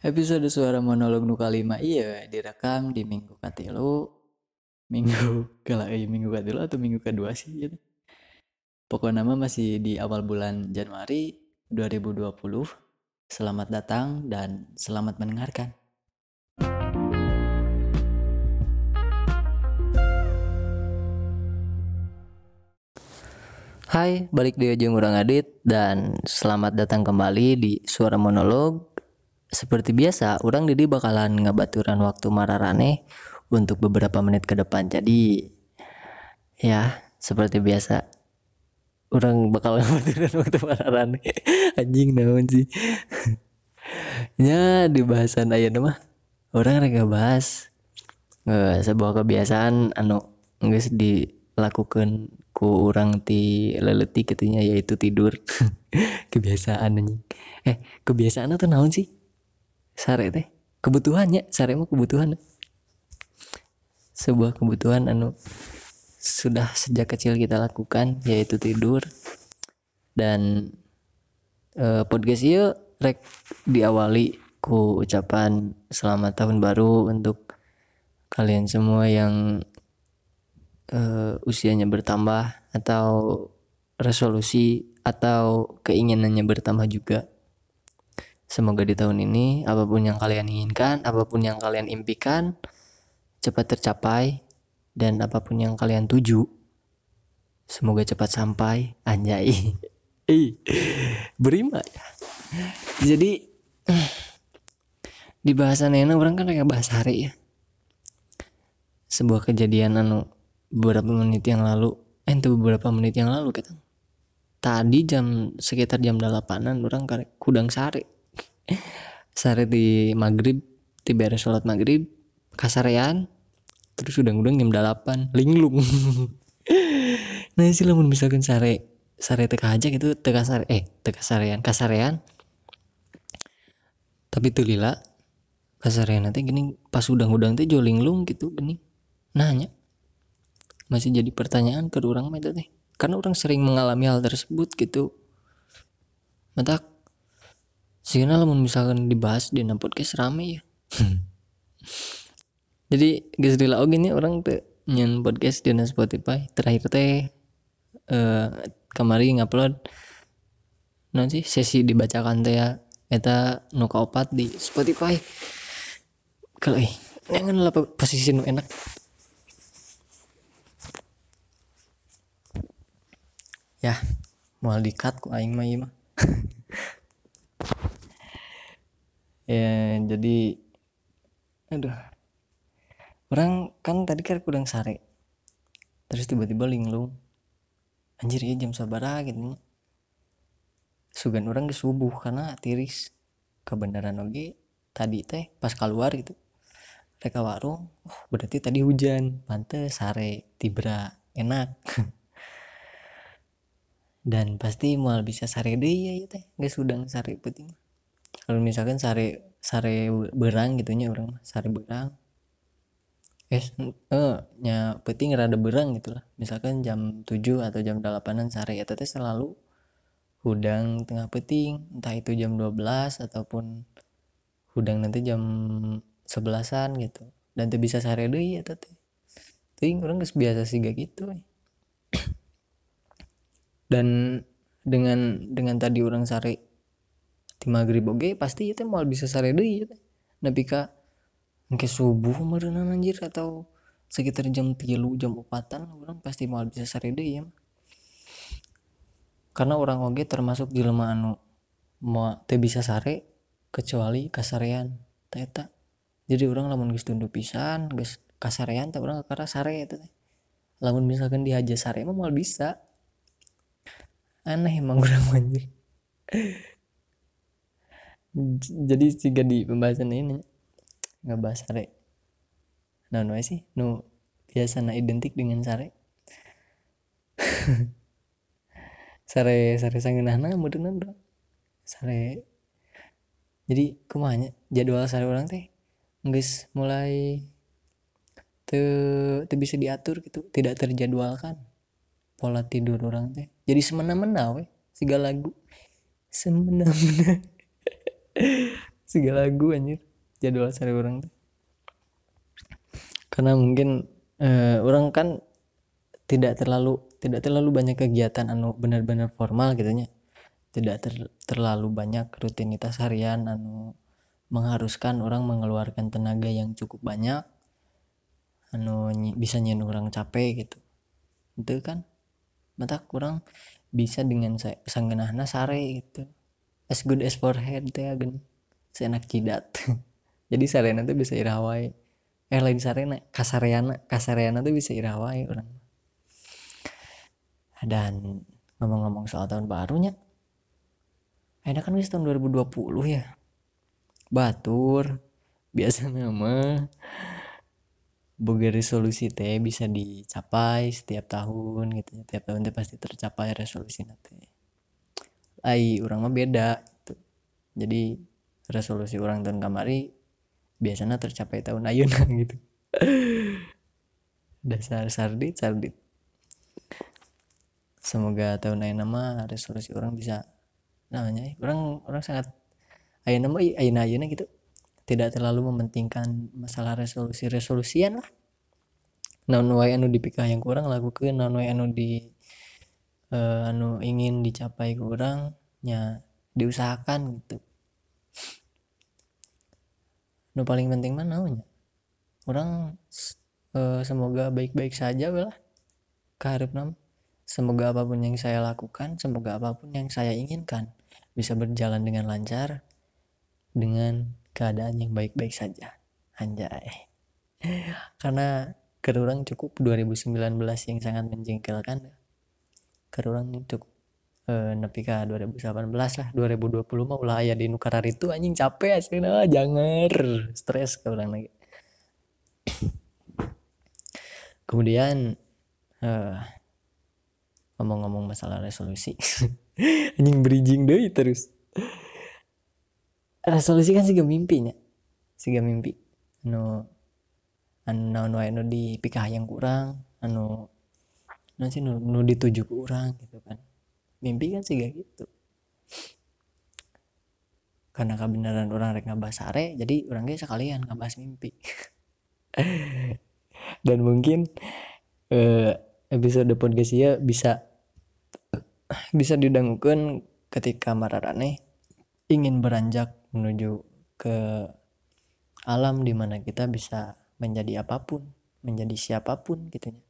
Episode suara monolog nu kalima iya direkam di minggu katilu minggu kala eh, minggu katilu atau minggu kedua sih gitu. Pokoknya nama masih di awal bulan Januari 2020. Selamat datang dan selamat mendengarkan. Hai, balik di ujung orang adit dan selamat datang kembali di Suara Monolog. Seperti biasa, orang Didi bakalan ngabaturan waktu mararane untuk beberapa menit ke depan. Jadi ya, seperti biasa orang bakal ngabaturan waktu mararane. Anjing naon sih. ya, di bahasan aya mah orang rega bahas eh, sebuah kebiasaan anu geus dilakukan ku orang ti leleti katanya yaitu tidur kebiasaan anjing eh kebiasaan itu naon sih sare teh. Kebutuhannya sare mah kebutuhan. Sebuah kebutuhan anu sudah sejak kecil kita lakukan yaitu tidur. Dan eh, podcast ini rek diawali ku ucapan selamat tahun baru untuk kalian semua yang uh, usianya bertambah atau resolusi atau keinginannya bertambah juga. Semoga di tahun ini apa pun yang kalian inginkan, apa pun yang kalian impikan cepat tercapai dan apa pun yang kalian tuju semoga cepat sampai anjay. Berima ya. Jadi di bahasan ini orang kan kayak bahasa hari ya. Sebuah kejadian anu beberapa menit yang lalu eh itu beberapa menit yang lalu kita tadi jam sekitar jam delapanan orang karek kudang sare sare di maghrib di beres sholat maghrib kasarean terus udah udang jam delapan linglung. Nah sih lamun misalkan sare sare teka aja gitu teka sare eh teka sarean kasarean. Tapi tuh lila kasarean nanti gini pas udang-udang tuh jo linglung gitu gini. Nanya masih jadi pertanyaan ke orang itu teh. Karena orang sering mengalami hal tersebut gitu. Mata sih lamun misalkan dibahas di podcast rame ya. Jadi guys di oke nih orang tuh nyen podcast di Spotify. Terakhir teh uh, kemarin ngupload nanti sesi dibacakan teh ya. Eta nuka opat di Spotify. Kalau eh jangan lah posisi nu enak. Ya mau dikat ku aing mah mah ya jadi aduh. Orang kan tadi kan kurang sare. Terus tiba-tiba linglung. Anjir ya jam sabara gitu. Sugan orang ke subuh karena tiris kebenaran oke tadi teh pas keluar gitu. Mereka warung oh berarti tadi hujan. Pantes sare tibra enak. Dan pasti mal bisa sare deh ya, ya teh. Nggak sudah sare penting kalau misalkan sare sare berang gitunya orang sare berang. Eh eh nya penting rada berang gitulah misalkan jam 7 atau jam 8an sare ya teh selalu hudang tengah peting. Entah itu jam 12 ataupun hudang nanti jam sebelasan gitu. Dan tuh bisa sare deh ya teh. Ting orang biasa sih gak gitu. Dan dengan dengan tadi orang sare di maghrib oke pasti itu mau bisa sare deh ya tapi kak ke subuh merenang anjir atau sekitar jam tilu jam empatan orang pasti mau bisa sare deh ya karena orang oke termasuk di lemah anu mau teh bisa sare kecuali kasarean teta jadi orang lamun geus tunduk pisan geus kasarean tak orang karena sare itu lamun misalkan dihajar sare mah mau bisa. Aneh emang kurang anjir jadi jika di pembahasan ini nggak bahas sare. Nah no sih no biasa na identik dengan sare. Sare sare sangenahna mudenan bro. Sare. Jadi ke mana jadwal sare orang teh nggak mulai tuh bisa diatur gitu tidak terjadwalkan pola tidur orang teh. Jadi semena-mena we segala lagu. Semena-mena segala lagu anjir. Jadwal sehari orang tuh. Karena mungkin uh, orang kan tidak terlalu tidak terlalu banyak kegiatan anu benar-benar formal gitu nya. Tidak ter, terlalu banyak rutinitas harian anu mengharuskan orang mengeluarkan tenaga yang cukup banyak anu bisa nyen orang capek gitu. Itu kan mata kurang bisa dengan sanggenahna sare gitu as good as forehead teh agen seenak kidat jadi sarena tuh bisa irawai eh lain sarena kasareana kasareana tuh bisa irawai orang. Dan ngomong-ngomong soal tahun barunya enak kan wis tahun 2020 ya. Batur biasa nama. Boga resolusi teh bisa dicapai setiap tahun gitu setiap tahun teh pasti tercapai resolusi nanti ai orang mah beda gitu. jadi resolusi orang tahun kamari biasanya tercapai tahun ayuna gitu. Dasar sardit sardit. Semoga tahun ayuna mah resolusi orang bisa namanya orang orang sangat ayeuna mah ayeuna ayeuna gitu. Tidak terlalu mementingkan masalah resolusi resolusian lah wae anu dipikah yang kurang lakukan naon wae anu di uh, anu ingin dicapai kurang nya diusahakan gitu. Nu paling penting mana naonnya orang uh, semoga baik-baik saja lah karep nam. Semoga apa pun yang saya lakukan semoga apa pun yang saya inginkan bisa berjalan dengan lancar dengan keadaan yang baik-baik saja. Anjay. Karena kerurang cukup 2019 yang sangat menjengkelkan kerurang cukup eh, nepi ka 2018 lah. 2020 mah ulah aya di nukarar itu anjing capek aslinya jangan stres ke orang lagi. Kemudian eh, ngomong-ngomong masalah resolusi. Anjing bridging deh terus. Resolusi kan sih mimpinya sih mimpi. Anu anu anu anu di pikah yang kurang anu nanti nu, nu dituju ke orang gitu kan? Mimpi kan sih gitu. Karena kebenaran orang rek ngabas sare jadi orangnya sekalian ngabas mimpi. Dan mungkin eh, episode podcast ya bisa bisa didangukan ketika mararane ingin beranjak menuju ke alam di mana kita bisa menjadi apa pun menjadi siapa pun gitu ya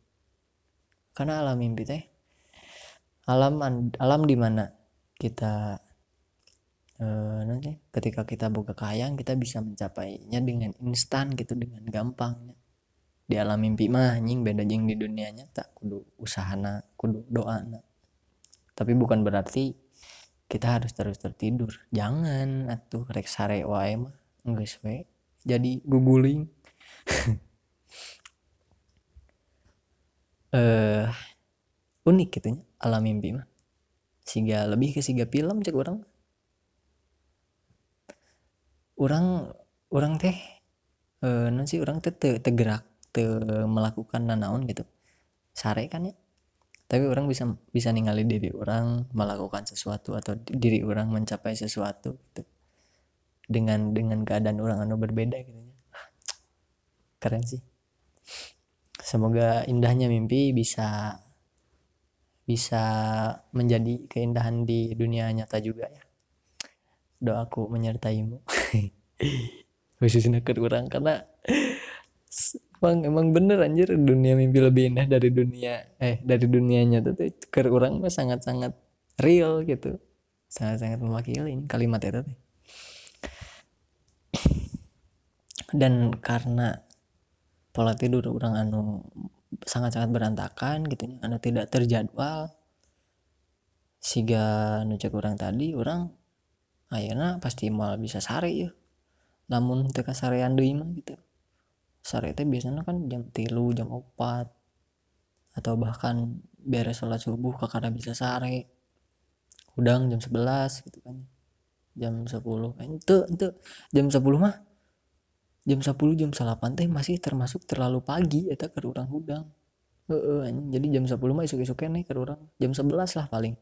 karena alam mimpi teh alam alam di mana kita eh, nanti ketika kita buka kayang kita bisa mencapainya dengan instan gitu dengan gampangnya. Di alam mimpi mah anjing beda jeng di dunianya tak kudu usahana kudu doa tapi bukan berarti kita harus terus tertidur. Jangan atuh rek sare wae mah geus jadi guguling uh, unik gitu ya alam mimpi mah. Sehingga lebih ke siga film cek orang orang orang teh eh nanti orang teh tegerak te melakukan nanaon gitu. Sare kan ya. Tapi orang bisa bisa ninggalin diri orang melakukan sesuatu atau diri orang mencapai sesuatu gitu. Dengan dengan keadaan orang anu berbeda gitu ya. keren sih semoga indahnya mimpi bisa bisa menjadi keindahan di dunia nyata juga ya. Doaku menyertaimu. Khususnya ke orang karena emang emang bener anjir. Dunia mimpi lebih indah dari dunia eh dari dunianya tuh. Ke orang mah sangat sangat real gitu. Sangat sangat mewakili kalimat itu dan karena pola tidur orang anu sangat sangat berantakan gitu anu tidak terjadwal. Siga nucek orang tadi orang akhirnya pasti mal bisa sare ya namun teka sarean deui mah gitu. Sore itu biasanya kan jam tilu jam opat atau bahkan beres sholat subuh kakak bisa sare. Udang jam 11 gitu kan. Jam 10 kan itu itu jam 10 mah jam 10 jam 8 teh masih termasuk terlalu pagi eta ke orang udang uh, uh, jadi jam 10 mah isuk-isuk nih ke orang jam 11 lah paling.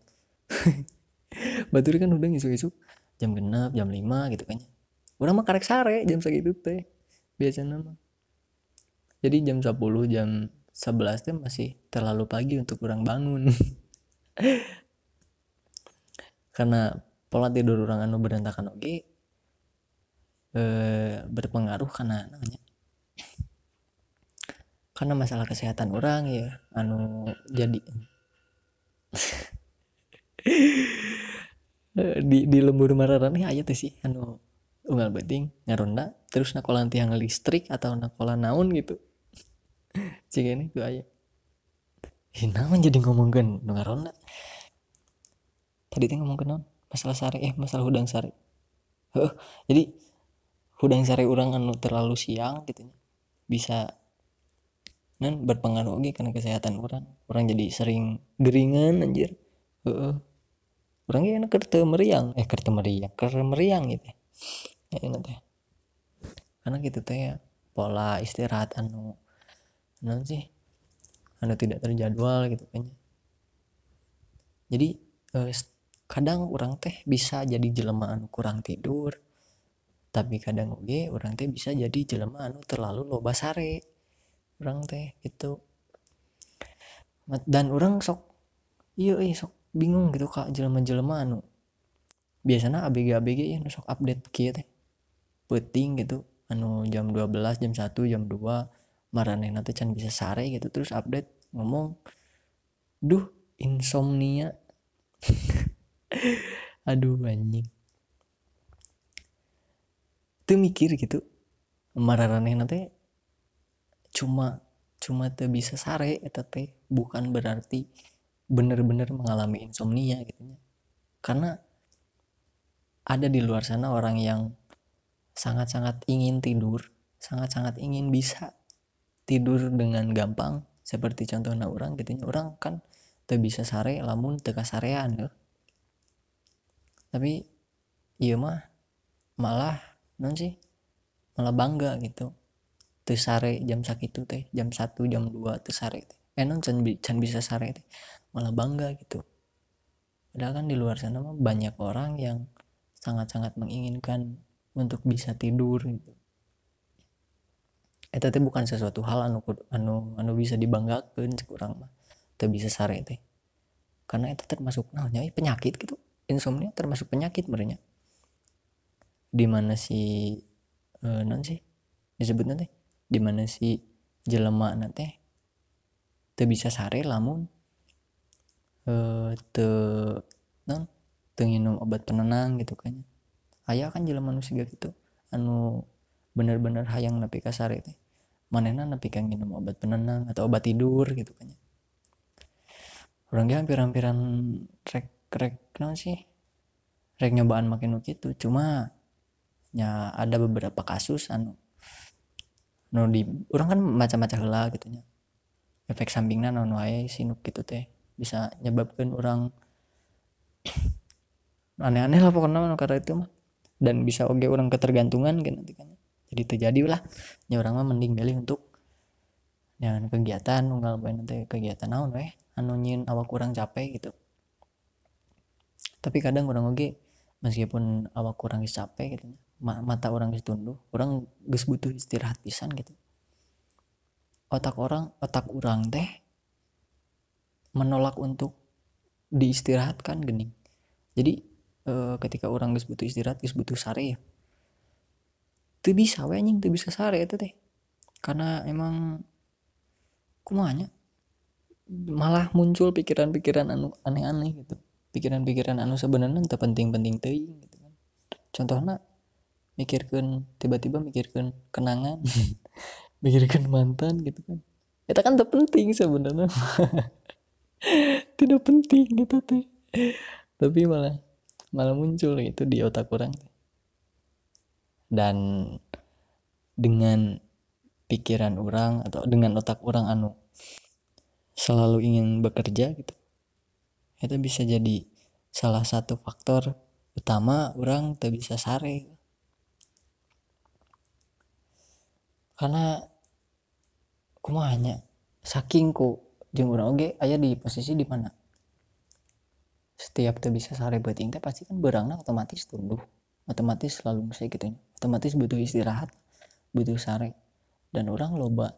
Batur kan udang isuk-isuk. Jam genap jam 5 gitu kan. Orang mah karek sare jam segitu teh. Biasanya mah. Jadi jam 10 jam 11 teh masih terlalu pagi untuk orang bangun. Karena pola tidur orang anu berantakan oke eh, berpengaruh karena namanya karena masalah kesehatan orang ya anu jadi. Di di lembur mararan nih aja tuh sih anu unggal beting ngaronda terus nakolan tiang listrik atau nakolan naon gitu. Cik ini tuh aja. Hina jadi ngomongin nu ngaronda tadi tuh ngomong non masalah sare eh masalah hudang sare huh, jadi hudang sare orang anu terlalu siang gitu bisa nan berpengaruh lagi karena kesehatan orang. Orang jadi sering geringan anjir. Uh, orang ya enak kerja meriang. Eh kerja meriang kerja meriang gitu ya. Ingat ya. Karena gitu teh ya pola istirahat anu anu sih anu tidak terjadwal gitu kayaknya jadi eh, kadang orang teh bisa jadi jelema anu kurang tidur tapi kadang oke orang teh bisa jadi jelema anu terlalu loba sare. Orang teh itu dan orang sok iya iya sok bingung gitu kak jelema-jelema anu. Biasanya ABG ABG ya sok update kia teh. Penting gitu anu jam 12 jam 1 jam 2 marane nanti can bisa sare gitu. Terus update ngomong duh insomnia. Aduh anjing tuh mikir gitu. Marane nanti cuma cuma tuh bisa sare eta teh bukan berarti bener-bener mengalami insomnia gitu karena ada di luar sana orang yang sangat-sangat ingin tidur sangat-sangat ingin bisa tidur dengan gampang. Seperti contohnya orang gitu orang kan tuh bisa sare lamun teka sarean ya. tapi iya mah malah non sih. Malah bangga gitu. Tuh sare jam sakitu teh jam satu jam dua tuh sare teh. Enon can, can bisa sare teh. Malah bangga gitu. Padahal kan di luar sana mah banyak orang yang sangat-sangat menginginkan untuk bisa tidur gitu. Itu teh bukan sesuatu hal anu anu anu bisa dibanggakan kurang mah. Tuh bisa sare teh. Karena itu termasuk namanya penyakit gitu. Insomnia termasuk penyakit merenya di mana si uh, non sih? Disebutnya teh di mana si jelema nanti? Te bisa sare lamun eh te non te minum obat penenang gitu kan. Ayah kan jelema manusia gitu anu bener-bener hayang napi ka sare teh. Manehna napi ka minum obat penenang atau obat tidur gitu kan orangnya hampir-hampiran rek rek non sih? Rek nyobaan makin gitu cuma ya ada beberapa kasus anu no di orang kan macam-macam lah gitunya efek sampingnya non wae sinuk gitu teh. Bisa nyebabkan orang aneh-aneh lah pokoknya karena itu mah. Dan bisa oke orang ketergantungan kan nanti kan. Jadi terjadi lah. Ya orang mah mending milih untuk jangan kegiatan unggal bae nanti kegiatan naon weh anu nyin awak kurang capek gitu. Tapi kadang orang oke meskipun awak kurang capek gitu mata orang tunduh orang gus butuh istirahat pisan gitu. Otak orang otak orang teh menolak untuk diistirahatkan gini jadi e, ketika orang gus butuh istirahat gus butuh sare ya. Tuh bisa we anjing tuh bisa sare itu teh. Karena emang kumanya malah muncul pikiran-pikiran anu aneh-aneh gitu. Pikiran-pikiran anu sebenarnya tak penting-penting teuing gitu kan. Contohnya mikirkan tiba-tiba mikirkan kenangan. Mikirkan mantan gitu kan. Itu kan tak penting sebenarnya. Tidak penting gitu teh tapi malah malah muncul itu di otak orang dan dengan pikiran orang atau dengan otak orang anu selalu ingin bekerja gitu itu bisa jadi salah satu faktor utama orang tak bisa sare karena kumanya saking ku jeung urang oge aya di posisi di mana? Setiap tuh bisa sare beuting teh pasti kan berangna otomatis tunduh otomatis selalu musik gitu otomatis butuh istirahat butuh sare. Dan orang loba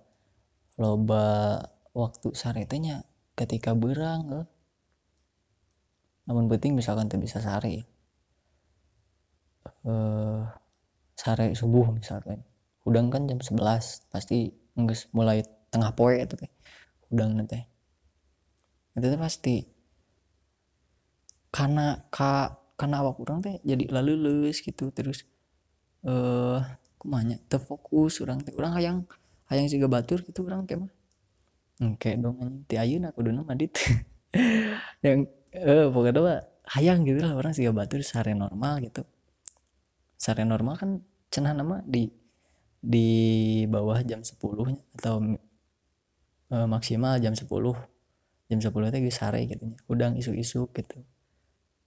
loba waktu sare nya ketika berang eh. namun penting misalkan tuh bisa sare. Eh, sare subuh misalkan udang kan jam 11 pasti nggak mulai tengah poe itu teh udang nanti. Itu teh pasti karena ka karena awak orang teh jadi lalu lulus gitu terus eh uh, kumanya terfokus orang teh. Orang hayang hayang juga batur gitu orang teh mah. Kayak dong ti ayeuna kudu madit. Yang eh pokoknya mah hayang gitu lah orang sih batur sare normal gitu. Sare normal kan cenah nama di di bawah jam 10 atau e, maksimal jam 10 jam 10 teh sare gitu udang isu-isu gitu.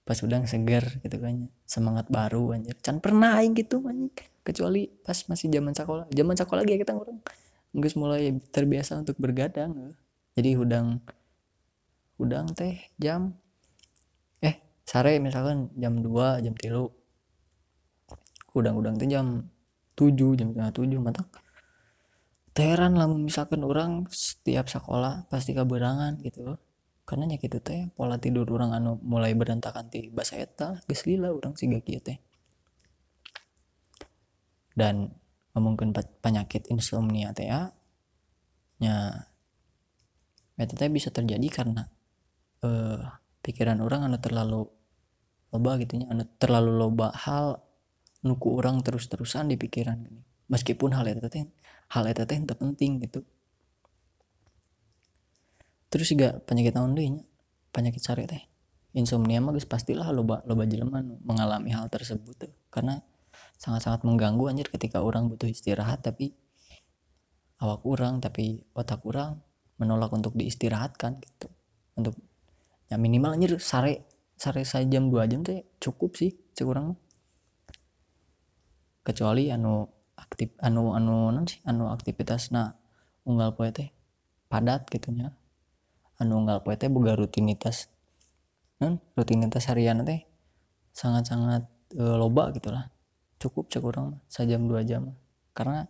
Pas udang seger gitu kan semangat baru anjir. Can pernah aing gitu anjing. Kecuali pas masih zaman sekolah. Zaman sekolah lagi ya kita orang. Nggak mulai terbiasa untuk bergadang. Jadi udang udang teh jam eh sare misalkan jam 2 jam tilu. Udang-udang teh jam tujuh jam setengah tujuh matang teheran lah misalkan orang setiap sekolah pasti keberangan gitu. Karena nyakit itu teh pola tidur orang anu mulai berantakan di bahasa eta geus lila orang sih gak teh. Dan mungkin penyakit insomnia teh ya nya eta teh bisa terjadi karena eh, pikiran orang anu terlalu loba gitu nya anu terlalu loba hal nuku orang terus-terusan di pikiran gini. Meskipun hal itu teh hal itu teh penting gitu. Terus juga penyakit naon deui penyakit sare teh. Insomnia mah guys pastilah loba loba jelema mengalami hal tersebut tuh karena sangat-sangat mengganggu anjir ketika orang butuh istirahat tapi awak kurang tapi otak kurang menolak untuk diistirahatkan gitu. Untuk ya minimal anjir sare sare saya jam 2 jam teh cukup sih sekurang kecuali anu aktif anu anu non sih? Anu aktivitas nah unggal poe teh padat gitunya anu unggal poe teh rutinitas. Non rutinitas harian teh sangat-sangat e, loba gitulah cukup cek orang sejam dua jam. Karena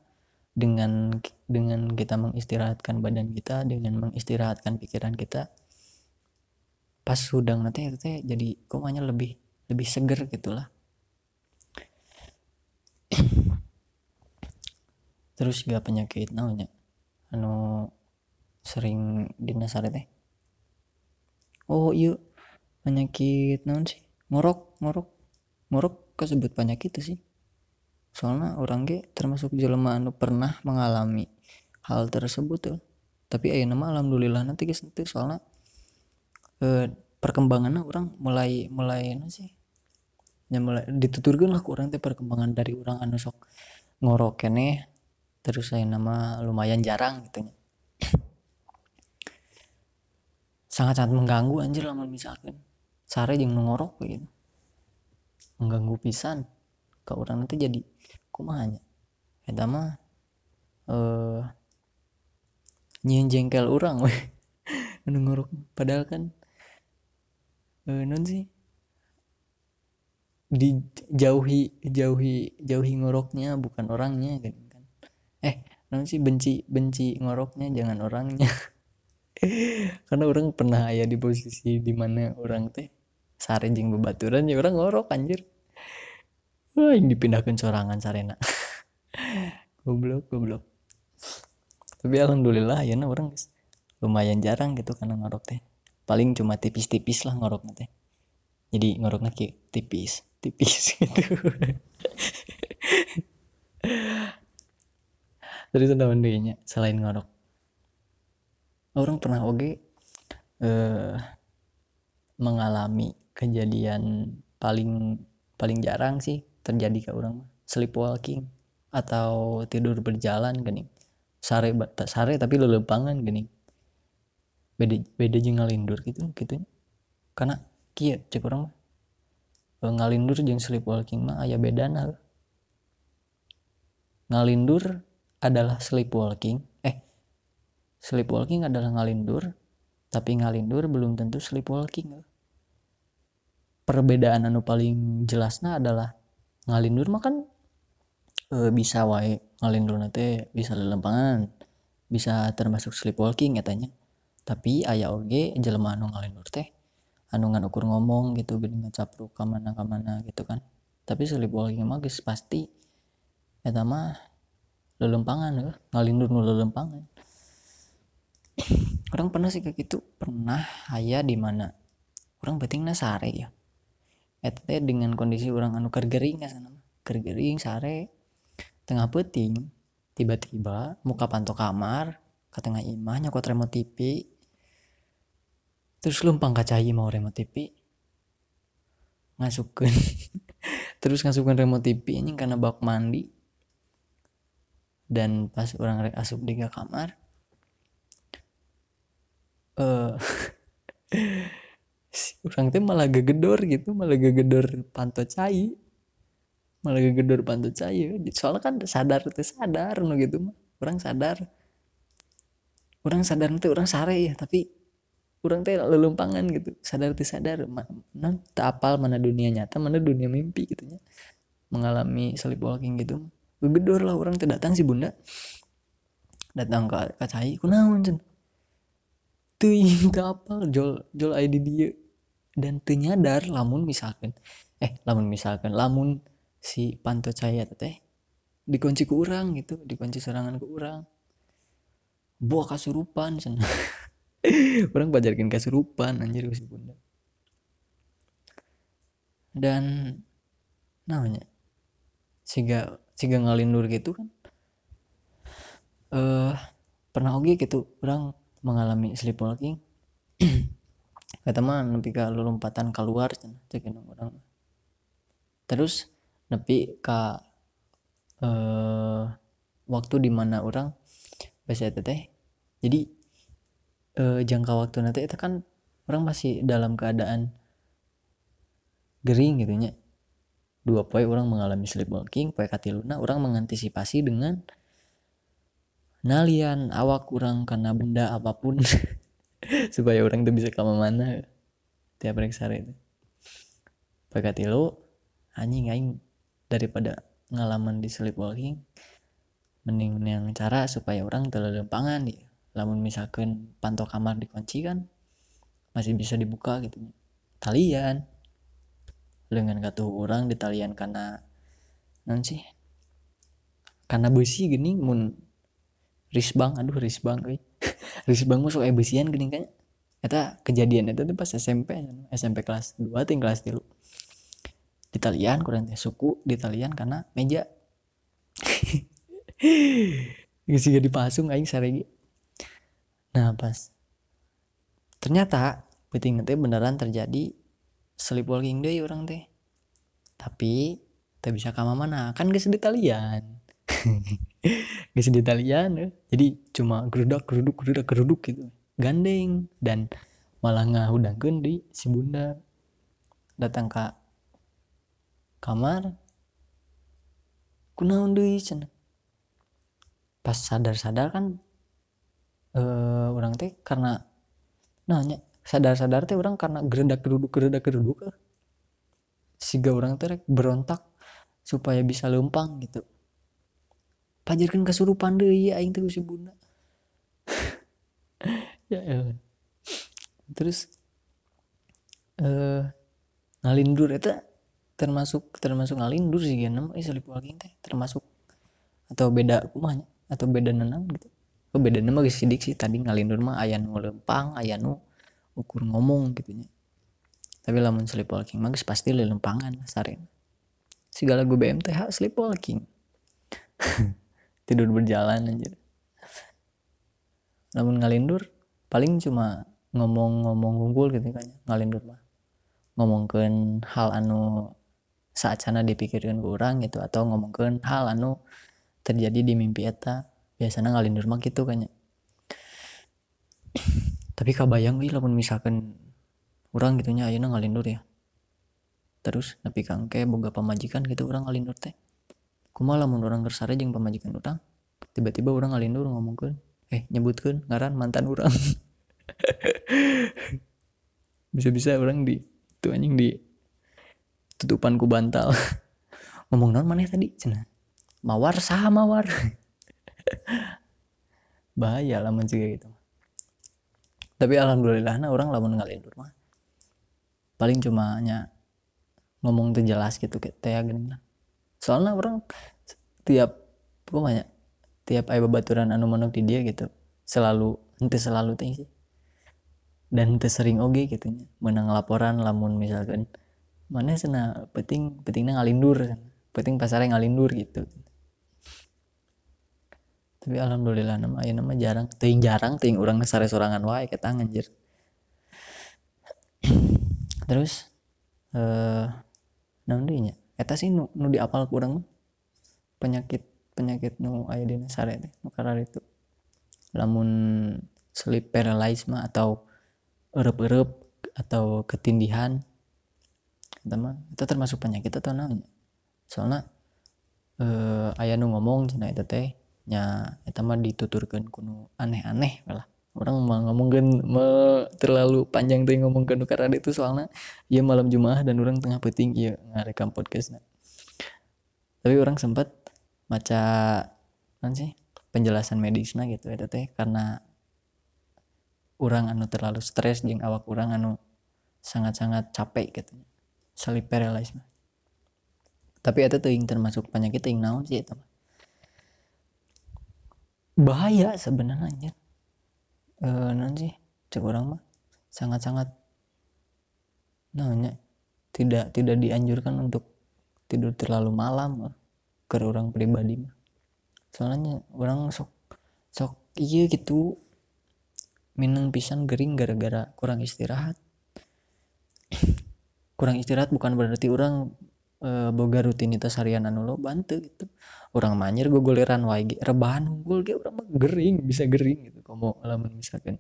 dengan dengan kita mengistirahatkan badan kita dengan mengistirahatkan pikiran kita pas sudang nanti itu teh jadi komanya lebih lebih seger gitulah terus gak penyakit namanya anu sering dinasare teh oh iya. Penyakit naon sih? Ngorok ngorok. Ngorok kesebut penyakit itu sih. Soalnya orang ge termasuk jelema anu pernah mengalami hal tersebut tuh tapi ayo nama alhamdulillah nanti guys nanti soalnya eh, perkembangannya orang mulai mulai apa sih ya mulai dituturkan lah orang teh perkembangan dari orang anu sok ngorok kene terus saya nama lumayan jarang gitu. Sangat-sangat mengganggu anjir lama misalkan. Sare yang ngorok gitu mengganggu pisan. Ke orang nanti jadi kumanya eta mah eh nyian jengkel orang weh ngorok. Padahal kan eh non sih? Dijauhi jauhi jauhi ngoroknya bukan orangnya gitu eh nanti sih benci benci ngoroknya jangan orangnya? Karena orang pernah ya di posisi di mana orang teh sare jeng bebaturan ya orang ngorok anjir. Wah yang dipindahkan sorangan sarena. Goblok goblok. Tapi alhamdulillah ya nah orang lumayan jarang gitu karena ngorok teh. Paling cuma tipis-tipis lah ngorok teh. Jadi ngoroknya kayak tipis tipis gitu terus ada mandainya selain ngorok orang pernah oke eh, mengalami kejadian paling paling jarang sih terjadi ke orang sleepwalking atau tidur berjalan gini. Sare sare tapi lelepangan gini. Beda beda jeung ngalindur gitu gitu. Karena kia cek orang mah. Ngalindur jeung sleepwalking mah aya bedana. Ngalindur adalah sleepwalking eh sleepwalking adalah ngalindur tapi ngalindur belum tentu sleepwalking perbedaan anu paling jelasnya adalah ngalindur mah kan e, bisa wae ngalindur teh bisa lelempangan bisa termasuk sleepwalking katanya tapi ayah oge jelema anu ngalindur teh anu ngan ukur ngomong gitu gini ngecapruk ke mana ke mana gitu kan. Tapi sleepwalking mah pasti eta mah lelempangan ya ngalindur nu lelempangan orang pernah sih kayak gitu. Pernah ayah di mana? Orang betingnya sare ya? Eta teh dengan kondisi orang anu kergering ya sana kergering sare. Tengah peting tiba-tiba muka panto kamar ke tengah imah nyokot remote TV terus lumpang kacai mau remote TV ngasukin terus ngasukin remote TV ini karena bak mandi dan pas orang rek asup di kamar eh uh, orang teh malah gegedor gitu malah gegedor panto cai. Malah gegedor panto cai soalnya kan sadar itu sadar no gitu mah. Orang sadar. Orang sadar nanti orang sare ya. Tapi kurang teh lelumpangan gitu. Sadar tidak sadar. Mana tak apal mana dunia nyata mana dunia mimpi gitu ya. Mengalami sleepwalking gitu gedor lah orang tidak datang si bunda datang ke kacai kunaon cen? Tuh tak apal jol jol ID dia dan ternyadar lamun misalkan eh lamun misalkan lamun si panto cahaya teh dikunci ke orang gitu dikunci serangan ke orang buah kasurupan cen. Orang pajarkan kesurupan anjir si bunda. Dan namanya siga siga ngalindur gitu kan. Eh uh, pernah oke gitu orang mengalami sleepwalking kata mah nepi ka lompatan keluar cek orang terus nepi ka uh, waktu di mana orang biasa teteh jadi uh, jangka waktu nanti itu kan orang masih dalam keadaan gering gitu nya dua poin orang mengalami sleepwalking poin katiluna orang mengantisipasi dengan nalian awak kurang karena benda apa pun. Supaya orang tuh bisa ke mana tiap reksa itu. Poin katilu anjing aing daripada ngalaman di sleepwalking mending yang cara supaya orang terlalu lempangan ya. Lamun misalkan pantau kamar dikunci kan masih bisa dibuka gitu. Talian dengan kata orang di talian karena nanti karena besi gini mun risbang aduh risbang eh. Risbang masuk eh besian gini kan. Eta kejadian itu tuh pas SMP SMP kelas 2 ting kelas tilu. Di talian kurang teh suku di talian karena meja. Gak dipasung aing saregi. Nah pas ternyata penting nanti beneran terjadi sleepwalking deh orang teh. Tapi tak bisa kama mana kan gak sedih kalian gak sedih kalian jadi cuma geruduk geruduk geruduk geruduk gitu. Gandeng. Dan malah ngahudangkeun di si bunda. Datang ke kamar. Kunaon deui cenah? Pas sadar-sadar kan uh, orang teh karena nanya sadar-sadar teh orang karena geredak geruduk geredak geruduk siga orang teh berontak supaya bisa lempang gitu. Pajarkan kesurupan deh ya aing teh si bunda. Ya elah. terus eh ngalindur itu termasuk termasuk ngalindur sih kan nama sleepwalking teh termasuk. Atau beda kumanya atau beda nenang gitu. Oh beda nama sidik sih. Tadi ngalindur mah ayah nu lempang ayah nu ukur ngomong gitu tapi lamun sleepwalking mah pasti lelempangan sarin. Segala gue BMTH sleepwalking tidur berjalan aja namun ngalindur paling cuma ngomong-ngomong unggul gitu kan ngalindur mah. Ngomongkan hal anu saat sana dipikirkan ke orang gitu atau ngomongkan hal anu terjadi di mimpi eta. Biasanya ngalindur mah gitu kayaknya tapi kabayang wih lamun misalkan orang gitunya ayeuna ngalindur ya. Terus tapi kangke boga pamajikan gitu orang ngalindur teh. Kumaha lamun orang kersare jeung pamajikan orang tiba-tiba orang ngalindur ngomongkan eh nyebutkan ngaran mantan orang bisa-bisa orang di itu anjing di tutupan ku bantal. Ngomong non mana tadi? Cina mawar sah mawar? Bahaya lah juga gitu tapi alhamdulillah nah orang lamun ngalindur mah paling cuma hanya ngomong tuh jelas gitu kayak teh gini lah. Soalnya orang tiap banyak tiap ayah babaturan anu manuk di dia gitu selalu ente selalu teh sih dan ente sering oge gitu menang laporan lamun misalkan mana sana penting pentingnya ngalindur penting pasarnya ngalindur gitu tapi alhamdulillah nama ya nama jarang ting jarang ting orang sare sorangan wae ke anjir. Terus eh naon nya eta sih nu, nu diapal kurang penyakit penyakit nu aya di sare teh nu itu. Lamun sleep paralysis mah atau erup-erup atau ketindihan mah itu termasuk penyakit atau namanya soalnya eh, ayah nu ngomong cina itu teh nya itu mah dituturkan kuno aneh-aneh lah orang mau ngomongin me, terlalu panjang tuh ngomongkan karena itu soalnya ya malam jumat dan orang tengah peting ya ngarekam podcast nah. tapi orang sempat maca kan sih penjelasan medisnya gitu itu teh karena orang anu terlalu stres jeng awak orang anu sangat-sangat capek gitu sleep paralysis tapi itu tuh yang termasuk penyakit yang naon sih itu bahaya sebenarnya. E, nanti cek orang mah sangat-sangat namanya tidak tidak dianjurkan untuk tidur terlalu malam ke orang pribadi mah. Soalnya orang sok sok iya gitu minum pisang gering gara-gara kurang istirahat. Kurang istirahat bukan berarti orang e, boga rutinitas harian anu lo bantu gitu. Orang manyer gue goleran wae rebahan unggul ge orang mah gering bisa gering gitu kamu alamun misalkan.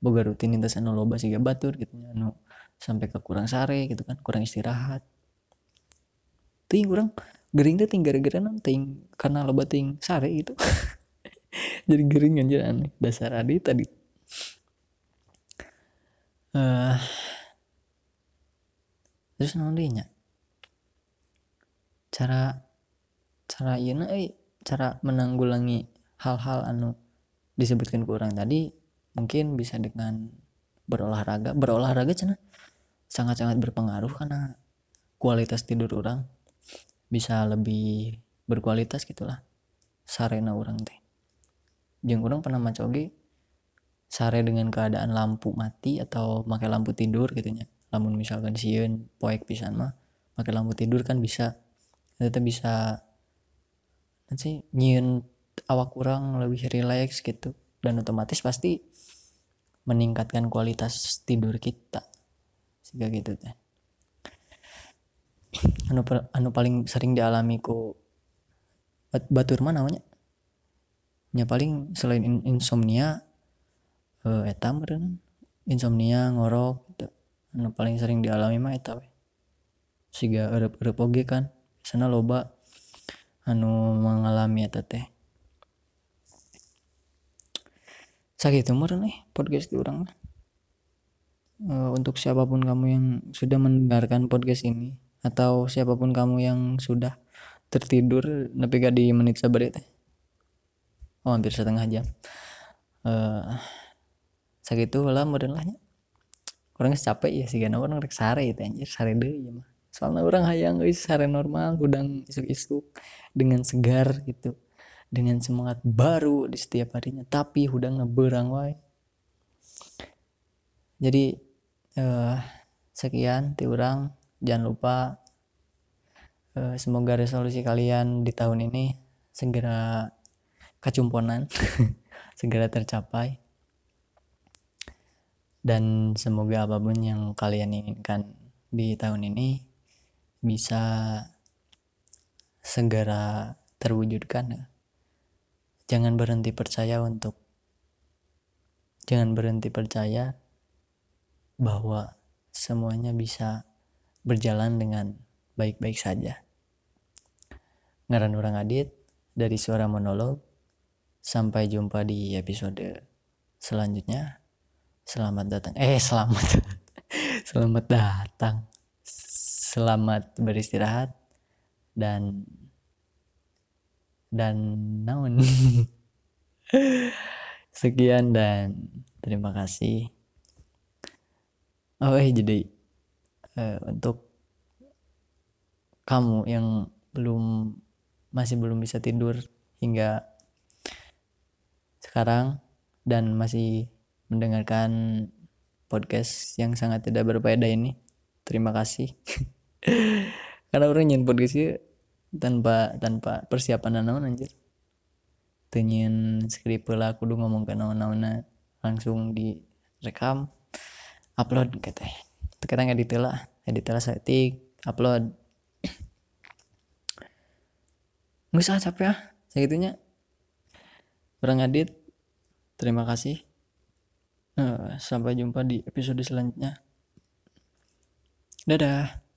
Boga rutinitas anu loba sih batur gitu anu sampai ke kurang sare gitu kan kurang istirahat. Ting kurang gering tuh ting gara-gara ting karena loba ting sare gitu. Jadi gering aja aneh dasar adi tadi. Uh, terus nantinya cara cara iya eh cara menanggulangi hal-hal anu disebutkan kurang tadi mungkin bisa dengan berolahraga. Berolahraga cina sangat-sangat berpengaruh karena kualitas tidur orang bisa lebih berkualitas gitulah sarena orang teh. Jeng orang pernah macoge sare dengan keadaan lampu mati atau pakai lampu tidur gitu ya namun misalkan siun poek pisan mah pakai lampu tidur kan bisa kita bisa nanti nyiun awak kurang lebih rileks gitu. Dan otomatis pasti meningkatkan kualitas tidur kita. Sehingga gitu teh anu, anu paling sering dialami ku batur mana namanya? Nya paling selain in, insomnia eh, etam insomnia ngorok gitu. anu paling sering dialami mah eta we. Siga eueup oge kan sana loba anu mengalami eta teh. Sakit umur nih podcast di orang uh, untuk siapa pun kamu yang sudah mendengarkan podcast ini atau siapa pun kamu yang sudah tertidur tapi gak di menit sabar teh. Oh hampir setengah jam. Uh, sakit tuh lah modern lahnya orang capek ya sih karena orang rek sare itu anjir sare deh ya mah soalnya orang hayang guys hari normal udang isuk-isuk dengan segar gitu. Dengan semangat baru di setiap harinya. Tapi udah ngeberang wae jadi uh, sekian ti orang jangan lupa uh, semoga resolusi kalian di tahun ini segera kecumponan segera tercapai. Dan semoga apa pun yang kalian inginkan di tahun ini bisa segera terwujudkan. Jangan berhenti percaya untuk jangan berhenti percaya bahwa semuanya bisa berjalan dengan baik-baik saja. Ngaran orang adit dari suara monolog. Sampai jumpa di episode selanjutnya. Selamat datang. Eh selamat. Selamat datang Selamat beristirahat dan dan naon sekian dan terima kasih. Oh eh jadi uh, untuk kamu yang belum masih belum bisa tidur hingga sekarang dan masih mendengarkan podcast yang sangat tidak berfaedah ini terima kasih karena orang nyen podcast ini tanpa tanpa persiapan naon anjir. Tenyin skrip lah udah ngomong ke naon-naon langsung direkam upload kata sekarang edit lah edit lah setting upload. Nggak usah capek ya segitunya. Orang edit terima kasih. Uh, sampai jumpa di episode selanjutnya. Dadah